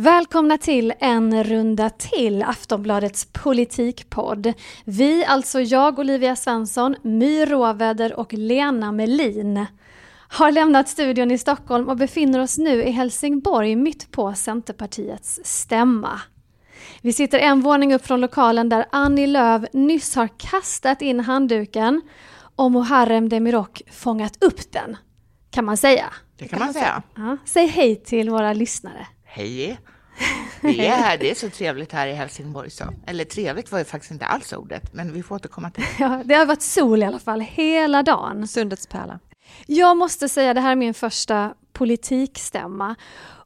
Välkomna till en runda till Aftonbladets politikpodd. Vi, alltså jag, Olivia Svensson, My Råväder och Lena Melin har lämnat studion i Stockholm och befinner oss nu i Helsingborg mitt på Centerpartiets stämma. Vi sitter en våning upp från lokalen där Annie Lööf nyss har kastat in handduken och Muharrem Demirok fångat upp den, kan man säga. Det kan man säga. Ja, säg hej till våra lyssnare. Hej! Vi är här, det är så trevligt här i Helsingborg. Så. Eller trevligt var ju faktiskt inte alls ordet, men vi får återkomma till det. Ja, det har varit sol i alla fall hela dagen. Sundets pärla. Jag måste säga, det här är min första politikstämma.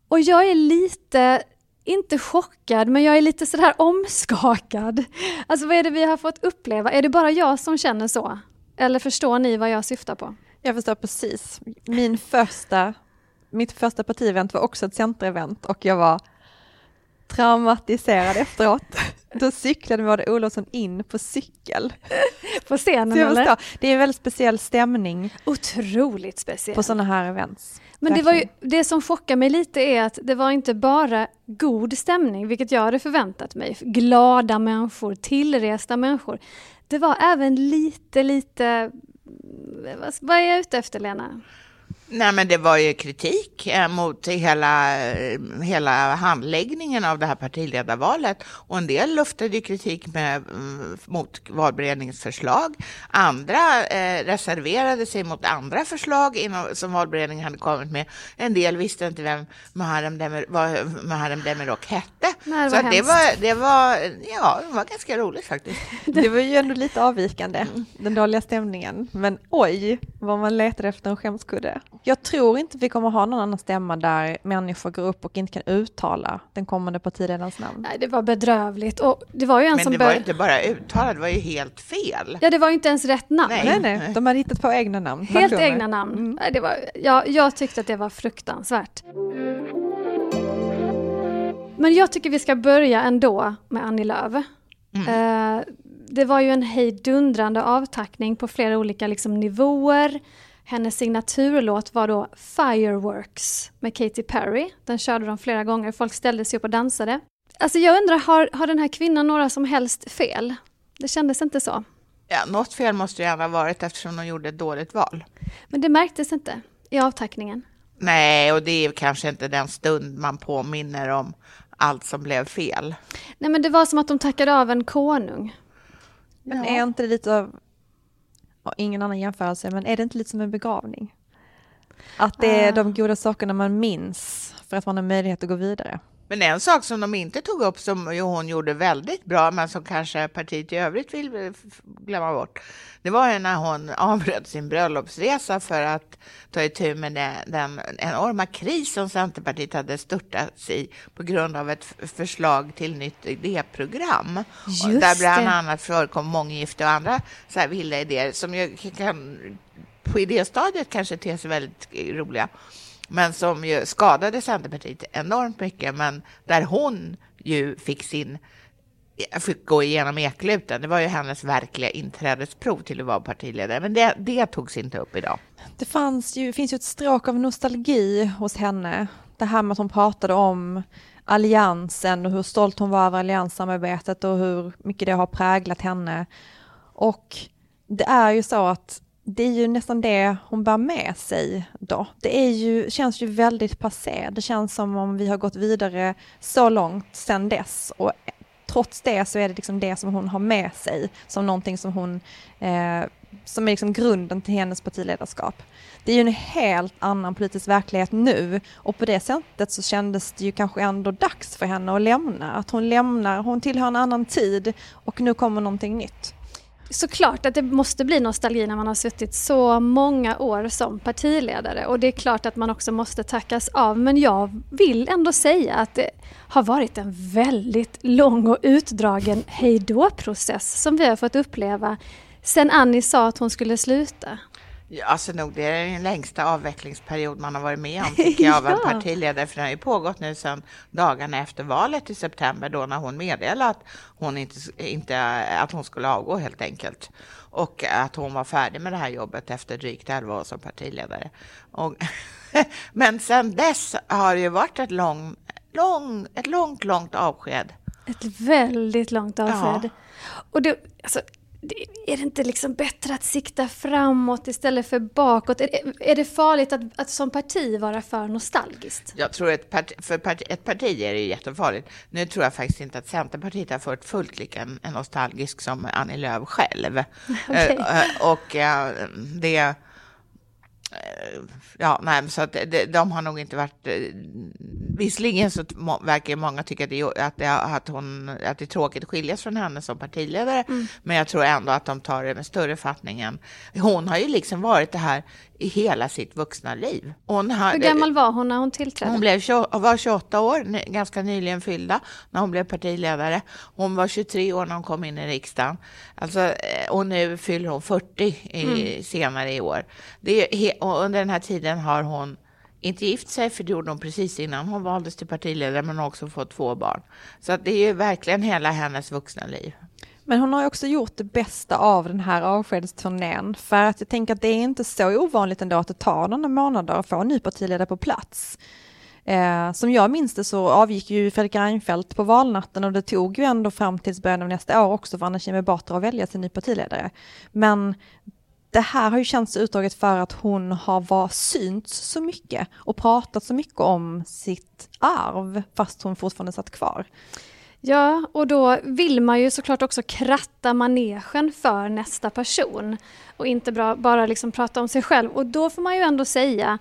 Och jag är lite, inte chockad, men jag är lite sådär omskakad. Alltså vad är det vi har fått uppleva? Är det bara jag som känner så? Eller förstår ni vad jag syftar på? Jag förstår precis. Min första, mitt första partievent var också ett centerevent och jag var traumatiserad efteråt. Då cyklade Maud Olofsson in på cykel. På scenen eller? Det är en väldigt speciell stämning Otroligt speciellt. på sådana här events. Men det, var ju, det som chockar mig lite är att det var inte bara god stämning, vilket jag hade förväntat mig. Glada människor, tillresta människor. Det var även lite, lite... Vad är jag ute efter, Lena? Nej, men det var ju kritik eh, mot hela, eh, hela handläggningen av det här partiledarvalet och en del luftade ju kritik med, mm, mot valberedningens förslag. Andra eh, reserverade sig mot andra förslag inom, som valberedningen hade kommit med. En del visste inte vem Muharrem Demir, vad Muharrem Demirok hette. Nej, det Så var det, var, det var, ja, det var ganska roligt faktiskt. Det var ju ändå lite avvikande, den dåliga stämningen. Men oj, vad man letade efter en skämskudde. Jag tror inte vi kommer ha någon annan stämma där människor går upp och inte kan uttala den kommande partiledarens namn. Nej, det var bedrövligt. Och det var ju en Men som det var inte bara uttalat, det var ju helt fel. Ja, det var ju inte ens rätt namn. Nej. Nej, nej, de hade hittat på egna namn. Helt personer. egna namn. Mm. Nej, Det var, ja, jag tyckte att det var fruktansvärt. Men jag tycker vi ska börja ändå med Annie Lööf. Eh, det var ju en hejdundrande avtackning på flera olika liksom, nivåer. Hennes signaturlåt var då Fireworks med Katy Perry. Den körde de flera gånger, folk ställde sig upp och dansade. Alltså jag undrar, har, har den här kvinnan några som helst fel? Det kändes inte så. Ja, något fel måste det gärna ha varit eftersom de gjorde ett dåligt val. Men det märktes inte i avtackningen. Nej, och det är kanske inte den stund man påminner om allt som blev fel. Nej men det var som att de tackade av en konung. Men är inte det lite av, ja, ingen annan jämförelse, men är det inte lite som en begravning? Att det är Ah. de goda sakerna man minns för att man har möjlighet att gå vidare. Men en sak som de inte tog upp som hon gjorde väldigt bra, men som kanske partiet i övrigt vill eh, glömma bort, det var ju när hon avbröt sin bröllopsresa för att ta itu med den, den enorma kris som Centerpartiet hade störtats i på grund av ett förslag till nytt idéprogram. Just där bland det. annat förekom månggifte och andra så här vilda idéer som ju kan på idéstadiet kanske ter sig väldigt eh, roliga men som ju skadade Centerpartiet enormt mycket, men där hon ju fick sin fick gå igenom ekluten. Det var ju hennes verkliga inträdesprov till att vara partiledare, men det, det togs inte upp idag. Det fanns ju, finns ju ett stråk av nostalgi hos henne. Det här med att hon pratade om alliansen och hur stolt hon var över allianssamarbetet och hur mycket det har präglat henne. Och det är ju så att det är ju nästan det hon bär med sig då. Det är ju, känns ju väldigt passé. Det känns som om vi har gått vidare så långt sedan dess. Och trots det så är det liksom det som hon har med sig som någonting som hon, eh, som är liksom grunden till hennes partiledarskap. Det är ju en helt annan politisk verklighet nu och på det sättet så kändes det ju kanske ändå dags för henne att lämna. Att hon lämnar, hon tillhör en annan tid och nu kommer någonting nytt såklart att det måste bli nostalgi när man har suttit så många år som partiledare och det är klart att man också måste tackas av men jag vill ändå säga att det har varit en väldigt lång och utdragen hejdå-process som vi har fått uppleva sen Annie sa att hon skulle sluta. Alltså nog, det är den längsta avvecklingsperiod man har varit med om, tycker jag, av en partiledare. För den har ju pågått nu sedan dagarna efter valet i september, då när hon meddelade att hon, inte, inte, att hon skulle avgå helt enkelt. Och att hon var färdig med det här jobbet efter drygt 11 år som partiledare. Och, men sedan dess har det ju varit ett, lång, lång, ett långt, långt avsked. Ett väldigt långt avsked. Ja. Och det, alltså, är det inte liksom bättre att sikta framåt istället för bakåt? Är, det farligt att, att som parti vara för nostalgiskt? Jag tror att parti, för parti, ett parti är det jättefarligt. Nu tror jag faktiskt inte att Centerpartiet har fört fullt lika nostalgisk som Annie Lööf själv. Okay. Eh, och eh, det Eh, ja, nej, så att de, de har nog inte varit... Eh, visserligen så verkar många tycka att det, att, det, att, hon, att det är tråkigt att skiljas från henne som partiledare, mm. men jag tror ändå att de tar det med större fattning än... Hon har ju liksom varit det här i hela sitt vuxna liv. Hon har, Hur gammal var hon när hon tillträdde? Hon blev, var 28 år, ganska nyligen fyllda, när hon blev partiledare. Hon var 23 år när hon kom in i riksdagen. Alltså, eh, och nu fyller hon 40 i, mm. senare i år. Det är, och under den här tiden har hon inte gift sig, för det gjorde hon precis innan hon valdes till partiledare, men också fått två barn. Så att det är ju verkligen hela hennes vuxna liv. Men hon har också gjort det bästa av den här avskedsturnén, för att jag tänker att det är inte så ovanligt ändå att det tar några månader att få en ny partiledare på plats. Eh, som jag minns det så avgick ju Fredrik Reinfeldt på valnatten och det tog ju ändå fram till början av nästa år också för Anna Kinberg Batra att välja sin ny partiledare. Men det här har ju känts utdraget för att hon har var synts så mycket och pratat så mycket om sitt arv fast hon fortfarande satt kvar. Ja, och då vill man ju såklart också kratta manegen för nästa person och inte bra, bara liksom prata om sig själv. Och då får man ju ändå säga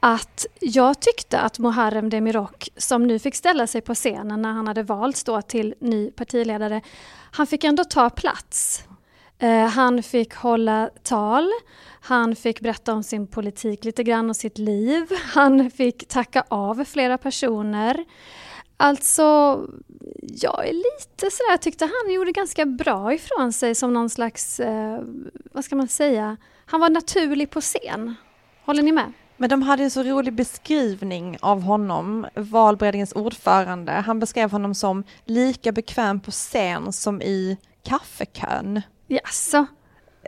att jag tyckte att Muharrem Demirok, som nu fick ställa sig på scenen när han hade valts då till ny partiledare, han fick ändå ta plats. Eh, han fick hålla tal, han fick berätta om sin politik lite grann och sitt liv. Han fick tacka av flera personer. Alltså, jag är lite sådär, jag tyckte han gjorde ganska bra ifrån sig som någon slags, eh, vad ska man säga, han var naturlig på scen. Håller ni med? Men de hade en så rolig beskrivning av honom, valberedningens ordförande. Han beskrev honom som lika bekväm på scen som i kaffekön. Jaså?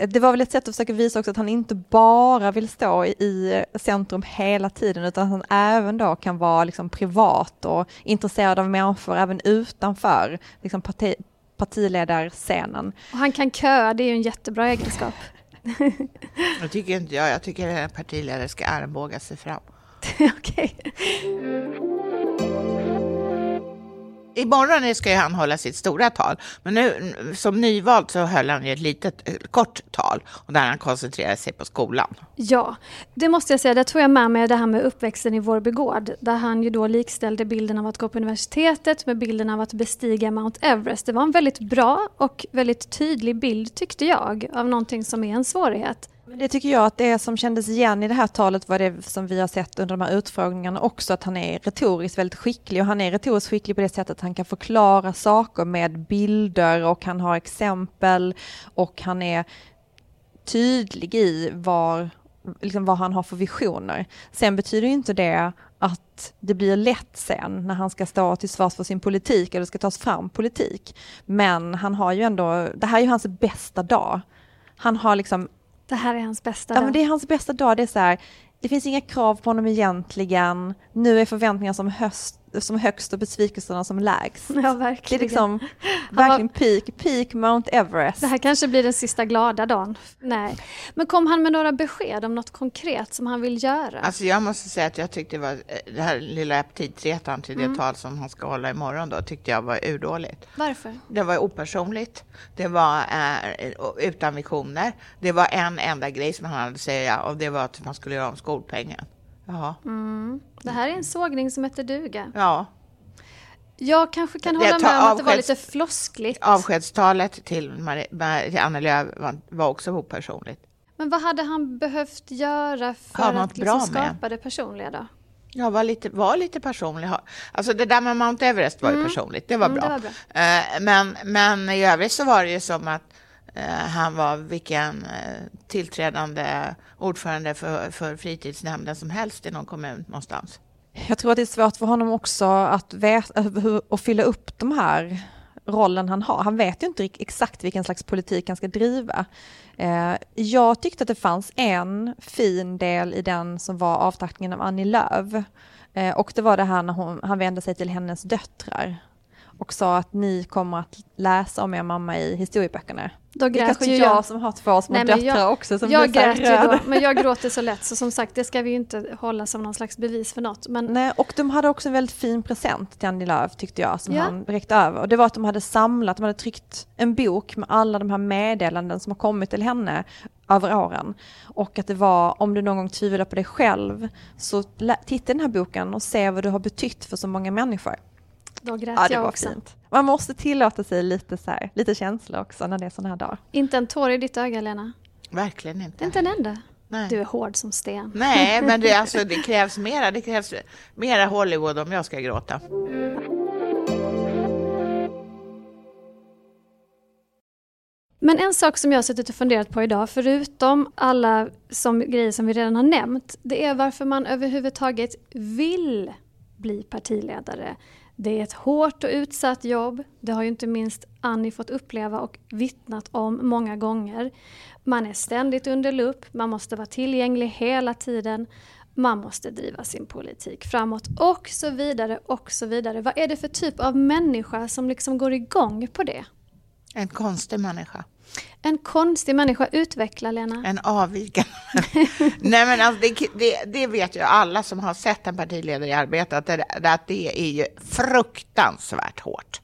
det var väl ett sätt att försöka visa också att han inte bara vill stå i centrum hela tiden utan att han även då kan vara liksom privat och intresserad av människor även utanför liksom parti, partiledarscenen. Och han kan köa, det är ju en jättebra egenskap. jag tycker inte jag, jag tycker att partiledare ska armbåga sig fram. Okej. Imorgon ska han hålla sitt stora tal, men nu som nyvald så höll han ett litet eh, kort tal och där han koncentrerade sig på skolan. Ja, det måste jag säga, Där tog jag med mig det här med uppväxten i Vårby gård, där han ju då likställde bilden av att gå på universitetet med bilden av att bestiga Mount Everest. Det var en väldigt bra och väldigt tydlig bild tyckte jag av någonting som är en svårighet. Det tycker jag att det som kändes igen i det här talet var det som vi har sett under de här utfrågningarna också, att han är retoriskt väldigt skicklig och han är retoriskt skicklig på det sättet att han kan förklara saker med bilder och han har exempel och han är tydlig i var, liksom vad han har för visioner. Sen betyder inte det att det blir lätt sen när han ska stå till svars för sin politik eller ska tas fram politik. Men han har ju ändå, det här är ju hans bästa dag. Han har liksom det här är hans bästa dag. Ja, men det är hans bästa dag. Det är så här, det finns inga krav på honom egentligen. Nu är förväntningarna som höst som högst och besvikelserna som lägst. Ja, verkligen. Det är liksom verkligen peak, peak Mount Everest. Det här kanske blir den sista glada dagen. Nej. Men kom han med några besked om något konkret som han vill göra? Alltså jag måste säga att jag tyckte det var eh, det här lilla aptitretan till det mm. tal som han ska hålla imorgon då tyckte jag var urdåligt. Varför? Det var opersonligt. Det var eh, utan visioner. Det var en enda grej som han hade att säga och det var att man skulle göra om skolpengen. Ja. Mm. Det här är en sågning som heter duga. Ja. Jag kanske kan hålla med om att det var lite floskligt. Avskedstalet till, Marie, till Annie Lööf var, var också opersonligt. Men vad hade han behövt göra för att liksom med. skapa det personliga då? Jag var lite, var lite personlig. Alltså det där med Mount Everest var ju personligt, det var, Mm, bra. det var bra. Eh, Men, men i övrigt så var det ju som att Eh, han var vilken eh, tillträdande ordförande för, för fritidsnämnden som helst i någon kommun någonstans. Jag tror att det är svårt för honom också att, veta, att fylla upp de här rollen han har. Han vet ju inte exakt vilken slags politik han ska driva. Eh, jag tyckte att det fanns en fin del i den som var avtackningen av Annie Lööf. Och det var det här när hon, han vände sig till hennes döttrar och sa att ni kommer att läsa om er mamma i historieböckerna. Då Det är grät kanske ju jag, jag. som har två små Nej, döttrar jag- också som Jag grät ju då, men jag gråter så lätt så som sagt det ska vi ju inte hålla som någon slags bevis för något. Men Nej, och de hade också en väldigt fin present till Annie Lööf tyckte jag som Ja. han räckte över. Och det var att de hade samlat, de hade tryckt en bok med alla de här meddelanden som har kommit till henne över åren. Och att det var, om du någon gång tvivlar på dig själv, så titta i den här boken och se vad du har betytt för så många människor. Då grät Ja, det jag var också. fint. Man måste tillåta sig lite, så här, lite känsla också när det är sådana här dagar. Inte en tår i ditt öga Lena. Verkligen inte. Inte en enda. Nej. Du är hård som sten. Nej, men det, alltså, det krävs mera. Det krävs mera Hollywood om jag ska gråta. Men en sak som jag har suttit och funderat på idag, förutom alla som, grejer som vi redan har nämnt, det är varför man överhuvudtaget vill bli partiledare. Det är ett hårt och utsatt jobb. Det har ju inte minst Annie fått uppleva och vittnat om många gånger. Man är ständigt under lupp, man måste vara tillgänglig hela tiden. Man måste driva sin politik framåt och så vidare och så vidare. Vad är det för typ av människa som liksom går igång på det? En konstig människa. En konstig människa utvecklar Lena. En avvikande. Nej, men alltså, det, det, det vet ju alla som har sett en partiledare i arbete, att det, att det är ju fruktansvärt hårt.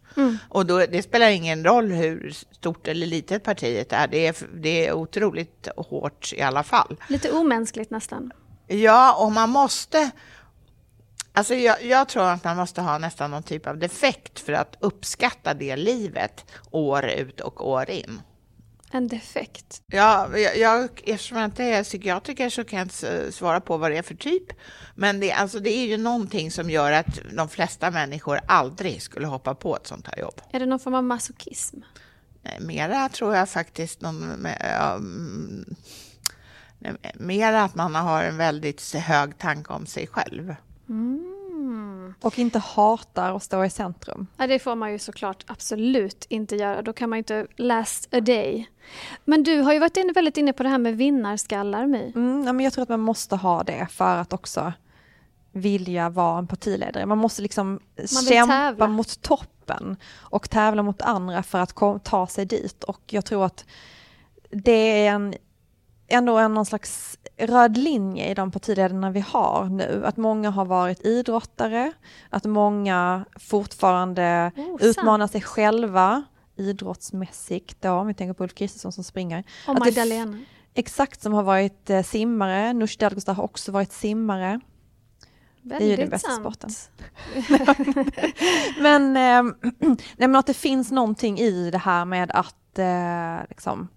Och då, det spelar ingen roll hur stort eller litet partiet är, det är, det är otroligt hårt i alla fall. Lite omänskligt nästan. Ja, och man måste... Alltså jag, jag tror att man måste ha nästan någon typ av defekt för att uppskatta det livet år ut och år in. En defekt. Ja, jag, jag, eftersom jag inte är psykiatriker så kan jag inte s- svara på vad det är för typ. Men det, alltså, det är ju någonting som gör att de flesta människor aldrig skulle hoppa på ett sånt här jobb. Är det någon form av masochism? Nej, Mera tror jag faktiskt någon, mm, nej, mera att man har en väldigt hög tanke om sig själv. Och inte hatar att stå i centrum. Ja, det får man ju såklart absolut inte göra. Då kan man ju inte last a day. Men du har ju varit inne, väldigt inne på det här med vinnarskallar, My. Mm, ja, men jag tror att man måste ha det för att också vilja vara en partiledare. Man måste liksom vill kämpa tävla. mot toppen och tävla mot andra för att ta sig dit. Och jag tror att det är en, ändå en någon slags röd linje i de partiledarna vi har nu. Att många har varit idrottare, att många fortfarande Oh, utmanar sant. sig själva idrottsmässigt då, om vi tänker på Ulf Kristersson som springer. Och det Magdalena. Exakt, som har varit eh, simmare. Nooshi Dadgostar har också varit simmare. är ju den Väldigt bästa sant. sporten. Men, eh, nej, men att det finns någonting i det här med att eh, liksom,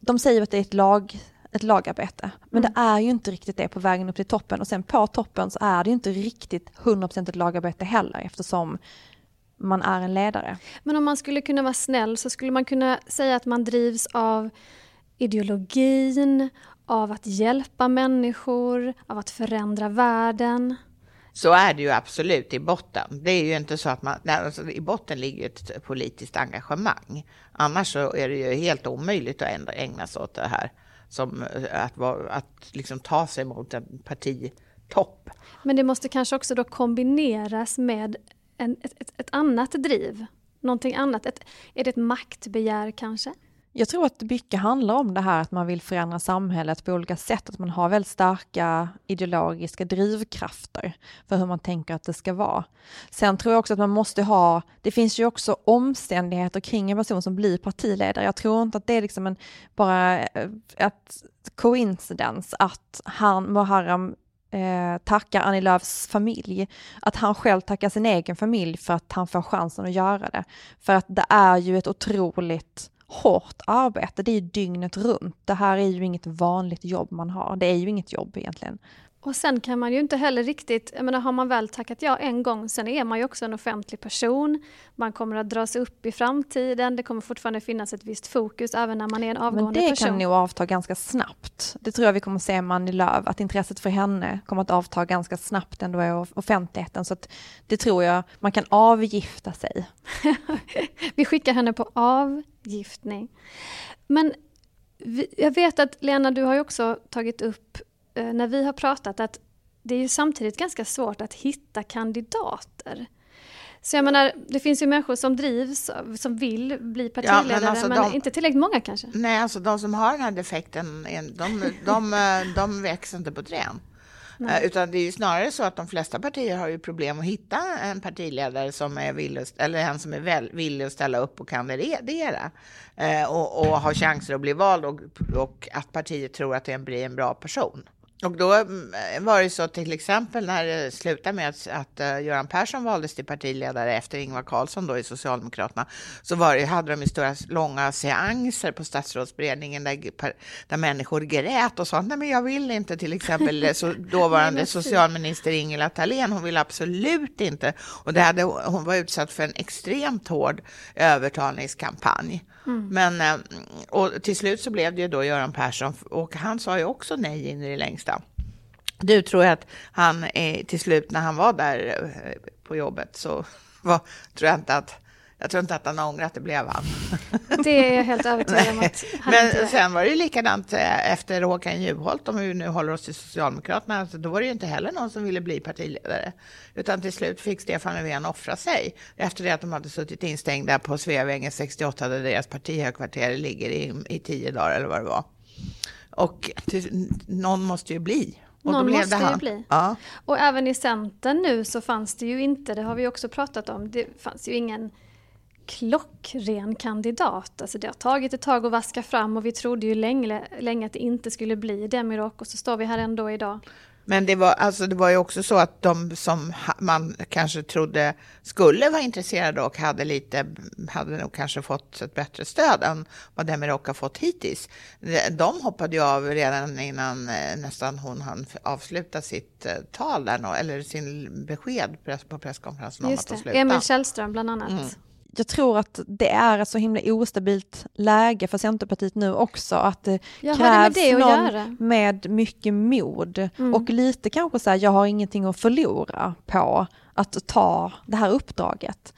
de säger att det är ett, lag, ett lagarbete, men det är ju inte riktigt det på vägen upp till toppen och sen på toppen så är det ju inte riktigt 100% ett lagarbete heller eftersom man är en ledare. Men om man skulle kunna vara snäll så skulle man kunna säga att man drivs av ideologin, av att hjälpa människor, av att förändra världen. Så är det ju absolut i botten. Det är ju inte så att man, nej, alltså, i botten ligger ett politiskt engagemang. Annars så är det ju helt omöjligt att ägna sig åt det här. Som eh, att, vara- att liksom ta sig mot en partitopp. Men det måste kanske också då kombineras med en, ett, ett, ett annat driv. Någonting annat. Ett, är det ett maktbegär kanske? Jag tror att mycket handlar om det här att man vill förändra samhället på olika sätt, att man har väldigt starka ideologiska drivkrafter för hur man tänker att det ska vara. Sen tror jag också att man måste ha, det finns ju också omständigheter kring en person som blir partiledare. Jag tror inte att det är liksom en, bara eh, ett coincidence att han, Muharrem eh, tackar Annie Lööfs familj, att han själv tackar sin egen familj för att han får chansen att göra det. För att det är ju ett otroligt hårt arbete, det är ju dygnet runt. Det här är ju inget vanligt jobb man har, det är ju inget jobb egentligen. Och sen kan man ju inte heller riktigt, jag menar har man väl tackat ja en gång, sen är man ju också en offentlig person. Man kommer att dras upp i framtiden, det kommer fortfarande finnas ett visst fokus även när man är en avgående person. Men det person. kan nog avta ganska snabbt. Det tror jag vi kommer att se med Annie Lööf, att intresset för henne kommer att avta ganska snabbt ändå i offentligheten. Så det tror jag, man kan avgifta sig. vi skickar henne på avgiftning. Men jag vet att Lena, du har ju också tagit upp när vi har pratat att det är ju samtidigt ganska svårt att hitta kandidater. Så jag menar, det finns ju människor som drivs, som vill bli partiledare, ja, men, alltså men de, inte tillräckligt många kanske. Nej, alltså de som har den här defekten, de, de, de, eh, växer inte på träd. Nej. Utan det är ju snarare så att de flesta partier har ju problem att hitta en partiledare som är villig, eller en som är väl, villig att ställa upp och kandidera eh, och, och ha chanser att bli vald och, och att partiet tror att det blir en bra person. Och då mm, var det så till exempel när det slutade med att, att uh, Göran Persson valdes till partiledare efter Ingvar Carlsson då i Socialdemokraterna, så var det, hade de ju stora långa seanser på statsrådsberedningen där, där människor grät och sa nej men jag vill inte till exempel så, dåvarande socialminister Ingela Thalén, hon vill absolut inte. Och det hade, hon var utsatt för en extremt hård övertalningskampanj. Mm. Men eh, och till slut så blev det ju då Göran Persson och han sa ju också nej in i det längsta. Du tror jag att han till slut när han var där eh, på jobbet så var, tror jag inte att jag tror inte att han ångrar att det blev han. Det är jag helt övertygad om att han Men inte sen var det ju likadant eh, efter Håkan Juholt, om vi nu håller oss till Socialdemokraterna, alltså då var det ju inte heller någon som ville bli partiledare. Utan till slut fick Stefan Löfven offra sig efter det att de hade suttit instängda på Sveavägen 68 där deras partihögkvarter ligger i, i tio dagar eller vad det var. Och till, någon måste ju bli. Och Någon måste det ju bli. Ja. Och även i Centern nu så fanns det ju inte, det har vi också pratat om, det fanns ju ingen klockren kandidat. Alltså det har tagit ett tag att vaska fram och vi trodde ju länge, länge att det inte skulle bli Demirok och så står vi här ändå idag. Men det var, alltså det var ju också så att de som man kanske trodde skulle vara intresserade och hade lite, hade nog kanske fått ett bättre stöd än vad Demirok har fått hittills. De hoppade ju av redan innan eh, nästan hon hann avsluta sitt eh, tal där, eller sin besked på presskonferensen om att sluta. Emil Källström bland annat. Mm jag tror att det är ett så himla ostabilt läge för Centerpartiet nu också, att det Jaha, krävs det någon med mycket mod mm. och lite kanske så här, jag har ingenting att förlora på att ta det här uppdraget.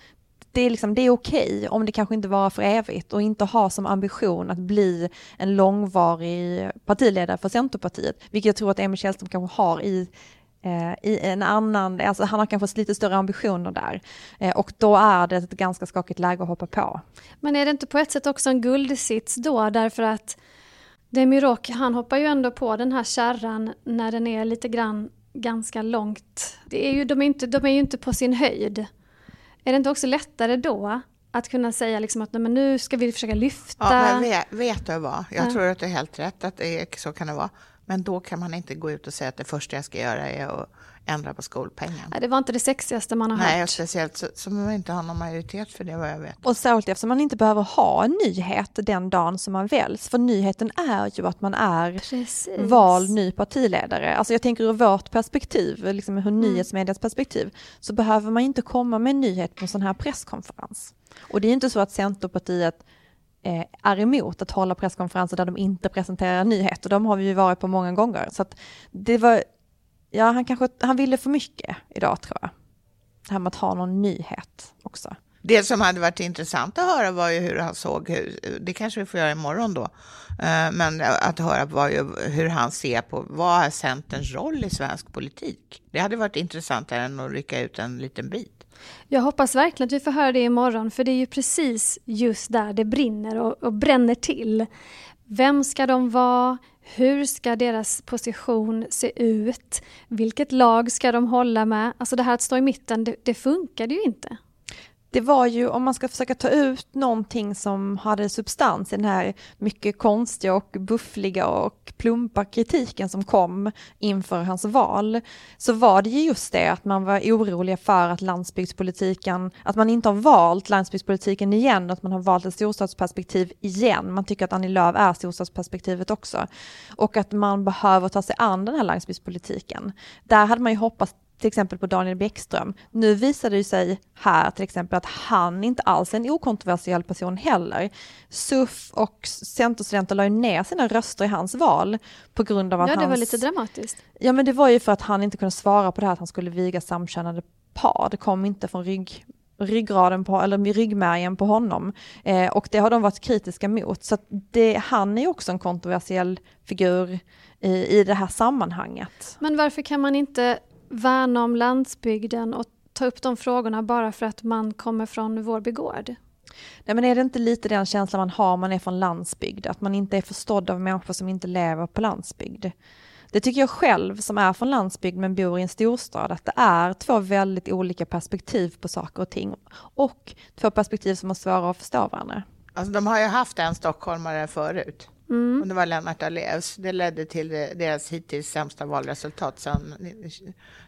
Det är, liksom, det är okej om det kanske inte varar för evigt och inte ha som ambition att bli en långvarig partiledare för Centerpartiet, vilket jag tror att Emil Källström kanske har i i en annan, alltså han har kanske lite större ambitioner där. Eh, och då är det ett ganska skakigt läge att hoppa på. Men är det inte på ett sätt också en guldsits då, därför att Demirok, han hoppar ju ändå på den här kärran när den är lite grann ganska långt. Det är ju, de, är inte, de är ju inte på sin höjd. Är det inte också lättare då att kunna säga liksom att men nu ska vi försöka lyfta? Ja, men vet, vet du vad? Jag ja. tror att det är helt rätt att det är, så kan det vara. Men då kan man inte gå ut och säga att det första jag ska göra är att ändra på skolpengen. Nej, det var inte det sexigaste man har Nej, hört. speciellt så, som man inte har någon majoritet för det vad jag vet. Och särskilt eftersom man inte behöver ha en nyhet den dagen som man väljs. För nyheten är ju att man är Precis. vald ny partiledare. Alltså jag tänker ur vårt perspektiv, liksom ur mm. nyhetsmedias perspektiv, så behöver man inte komma med en nyhet på en sån här presskonferens. Och det är inte så att Centerpartiet eh, är emot att hålla presskonferenser där de inte presenterar nyheter. De har vi ju varit på många gånger. Så att det var, ja han kanske, han ville för mycket idag tror jag. Det här med att ha någon nyhet också. Det som hade varit intressant att höra var ju hur han såg, hur, det kanske vi får göra imorgon då, eh, men att höra var ju hur han ser på vad är Centerns roll i svensk politik. Det hade varit intressantare än att rycka ut en liten bit. Jag hoppas verkligen att vi får höra det imorgon för det är ju precis just där det brinner och, och bränner till. Vem ska de vara? Hur ska deras position se ut? Vilket lag ska de hålla med? Alltså det här att stå i mitten, det, det funkade ju inte det var ju om man ska försöka ta ut någonting som hade substans i den här mycket konstiga och buffliga och plumpa kritiken som kom inför hans val, så var det ju just det att man var oroliga för att landsbygdspolitiken, att man inte har valt landsbygdspolitiken igen, att man har valt ett storstadsperspektiv igen. Man tycker att Annie Lööf är storstadsperspektivet också. Och att man behöver ta sig an den här landsbygdspolitiken. Där hade man ju hoppats till exempel på Daniel Bäckström. Nu visade det sig här till exempel att han inte alls är en okontroversiell person heller. SUF och Centerstudenter la ju ner sina röster i hans val på grund av att Ja, det hans... var lite dramatiskt. Ja, men det var ju för att han inte kunde svara på det här att han skulle viga samkönade par. Det kom inte från rygg, ryggraden på, eller ryggmärgen på honom. Eh, och det har de varit kritiska mot. Så det, han är ju också en kontroversiell figur i, i det här sammanhanget. Men varför kan man inte värna om landsbygden och ta upp de frågorna bara för att man kommer från Vårby gård? Nej, men är det inte lite den känslan man har om man är från landsbygd? Att man inte är förstådd av människor som inte lever på landsbygd. Det tycker jag själv som är från landsbygd men bor i en storstad, att det är två väldigt olika perspektiv på saker och ting. Och två perspektiv som är svåra att förstå varandra. Alltså, de har ju haft en stockholmare förut. Mm. Och det var Lennart Daléus. Det ledde till deras hittills sämsta valresultat sedan,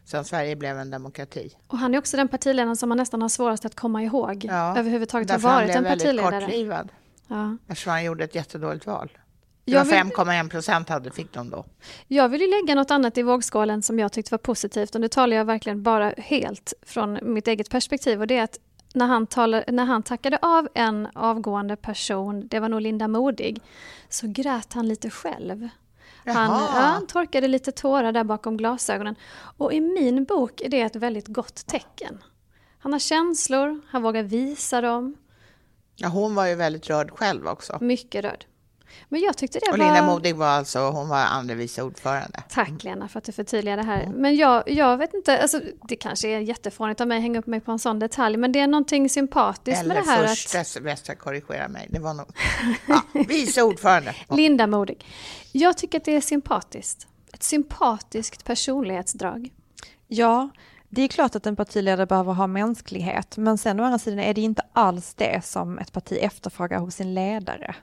sedan Sverige blev en demokrati. Och han är också den partiledaren som man nästan har svårast att komma ihåg. Ja, Överhuvudtaget har Därför han varit blev en väldigt partiledare. kortlivad. Ja. Eftersom han gjorde ett jättedåligt val. Det var vill- 5,1 procent hade fick de då. Jag vill ju lägga något annat i vågskålen som jag tyckte var positivt och nu talar jag verkligen bara helt från mitt eget perspektiv och det är att när han, talar, när han tackade av en avgående person, det var nog Linda Modig, så grät han lite själv. Han, ja, han torkade lite tårar där bakom glasögonen. Och i min bok är det ett väldigt gott tecken. Han har känslor, han vågar visa dem, Ja, hon var ju väldigt rörd själv också. mycket röd. Men jag tyckte det Och var... Linda Modig var alltså, hon var andre vice ordförande. Tack Lena för att du förtydligar det här. Men jag, jag vet inte, alltså, det kanske är jättefånigt av mig att hänga upp mig på en sån detalj, men det är någonting sympatiskt Eller med det här första att semester, korrigera mig. Det var nog ja, vice ordförande. Linda Modig. Jag tycker att det är sympatiskt. Ett sympatiskt personlighetsdrag. Ja, det är klart att en partiledare behöver ha mänsklighet, men sen å andra sidan är det inte alls det som ett parti efterfrågar hos sin ledare.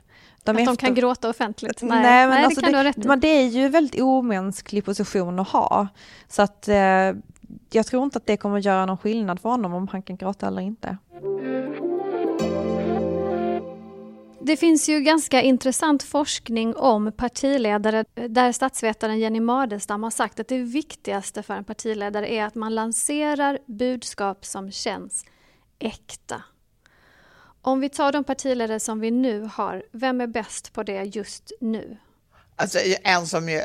Att de efter- kan gråta offentligt. Nej, Nej, men nej alltså det kan det, rätt men det är ju en väldigt omänsklig position att ha. Så att eh, jag tror inte att det kommer att göra någon skillnad för honom om han kan gråta eller inte. Det finns ju ganska intressant forskning om partiledare där statsvetaren Jenny Madestam har sagt att det viktigaste för en partiledare är att man lanserar budskap som känns äkta. Om vi tar de partiledare som vi nu har, vem är bäst på det just nu? Alltså, en som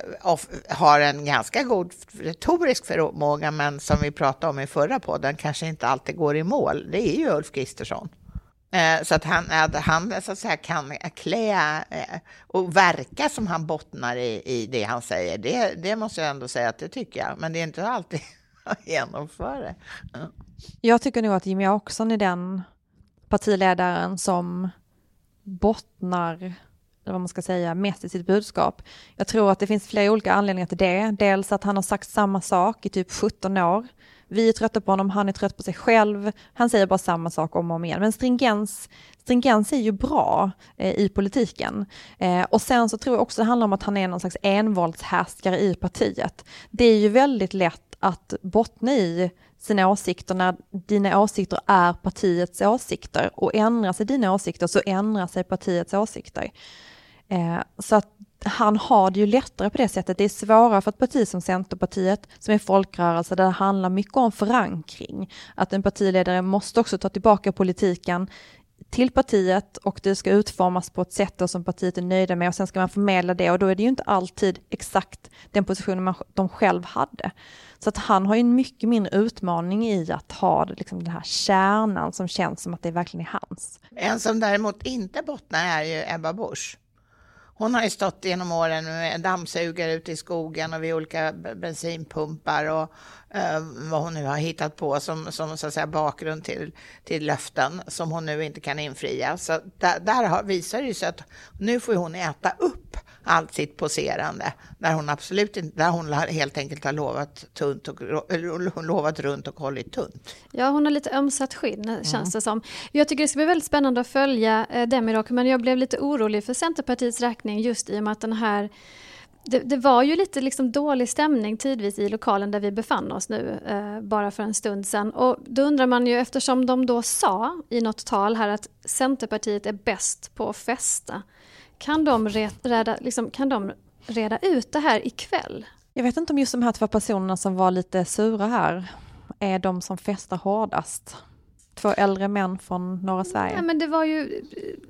har en ganska god retorisk förmåga, men som vi pratade om i förra podden, kanske inte alltid går i mål, det är ju Ulf Kristersson. Eh, Så att han, att han så att säga, kan klä eh, och verka som han bottnar i, i det han säger, det, det måste jag ändå säga att det tycker jag. Men det är inte alltid han genomför det. Ja. Jag tycker nog att Jimmy Åkesson är den partiledaren som bottnar, eller vad man ska säga, mest i sitt budskap. Jag tror att det finns flera olika anledningar till det. Dels att han har sagt samma sak i typ 17 år. Vi är trötta på honom, han är trött på sig själv. Han säger bara samma sak om och om igen. Men stringens, stringens är ju bra eh, i politiken. Eh, och sen så tror jag också det handlar om att han är någon slags envåldshärskare i partiet. Det är ju väldigt lätt att bottna i sina åsikter när dina åsikter är partiets åsikter och ändrar sig dina åsikter så ändrar sig partiets åsikter. Eh, så att han har det ju lättare på det sättet. Det är svårare för ett parti som Centerpartiet, som är folkrörelse, där det handlar mycket om förankring. Att en partiledare måste också ta tillbaka politiken till partiet och det ska utformas på ett sätt då som partiet är nöjda med och sen ska man förmedla det och då är det ju inte alltid exakt den positionen man, de själv hade. Så att han har ju en mycket mindre utmaning i att ha liksom den här kärnan som känns som att det verkligen är hans. En som däremot inte bottnar är ju Ebba Busch. Hon har ju stått genom åren med dammsugare ute i skogen och vid olika bensinpumpar och eh, vad hon nu har hittat på som, som så att säga, bakgrund till, till löften som hon nu inte kan infria. Så där, där har, visar det sig att nu får hon äta upp allt sitt poserande. Där hon absolut inte, där hon helt enkelt har lovat, tunt och, eller lovat runt och hållit tunt. Ja, hon har lite ömsat skinn mm. känns det som. Jag tycker det ska bli väldigt spännande att följa eh, Demirok, men jag blev lite orolig för Centerpartiets räkning just i och med att den här det, det, var ju lite liksom dålig stämning tidvis i lokalen där vi befann oss nu, eh, bara för en stund sedan. Och då undrar man ju, eftersom de då sa i något tal här att Centerpartiet är bäst på att festa, kan de, reda, liksom, kan de reda ut det här ikväll? Jag vet inte om just de här två personerna som var lite sura här är de som festar hårdast. Två äldre män från norra Sverige. Ja, men det var ju,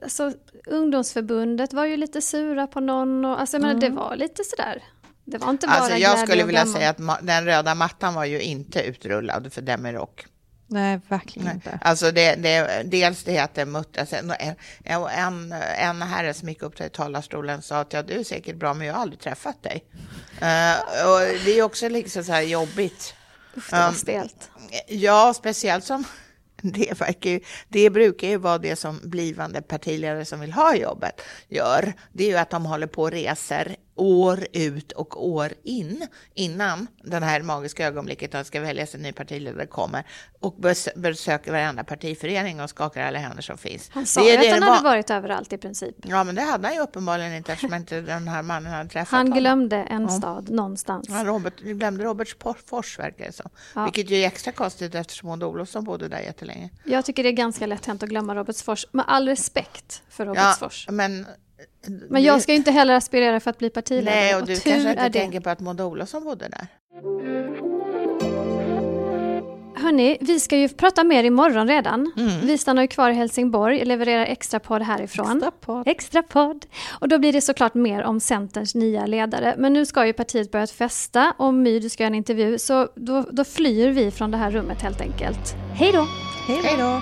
alltså, ungdomsförbundet var ju lite sura på någon och alltså, mm. men det var lite sådär. Det var inte bara alltså, Jag skulle vilja gammal. säga att den röda mattan var ju inte utrullad för Demirok. Nej, verkligen Nej. inte. Alltså det, det, dels det att det muttras. En, en, en herre som gick upp till talarstolen sa att ja, du är säkert bra, men jag har aldrig träffat dig. Uh, och det är också liksom så här jobbigt. Usch, det var um, stelt. Ja, speciellt som det, verkar, det brukar ju vara det som blivande partiledare som vill ha jobbet gör. Det är ju att de håller på och reser år ut och år in innan den här magiska ögonblicket att ska väljas en ny partiledare kommer och besöker varenda partiförening och skakar alla händer som finns. Han sa ju att han hade varit överallt i princip. Ja, men det hade han ju uppenbarligen inte eftersom inte den här mannen hade träffat Han glömde en ja. stad någonstans. Han Robert, glömde Robertsfors verkar det som. Ja. Vilket ju är extra konstigt eftersom Maud Olofsson bodde där jättelänge. Jag tycker det är ganska lätt hänt att glömma Robertsfors, med all respekt för Robertsfors. Ja, men men jag ska ju inte heller aspirera för att bli partiledare. Nej, och, och du kanske inte tänker på att Maud Olofsson bodde där. Hörni, vi ska ju prata mer imorgon redan. Mm. Vi stannar ju kvar i Helsingborg, levererar extra podd härifrån. Extra podd. extra podd. Och då blir det såklart mer om Centerns nya ledare. Men nu ska ju partiet börja festa och My, du ska göra en intervju. Så då, då flyr vi från det här rummet helt enkelt. Hej då! Hej då!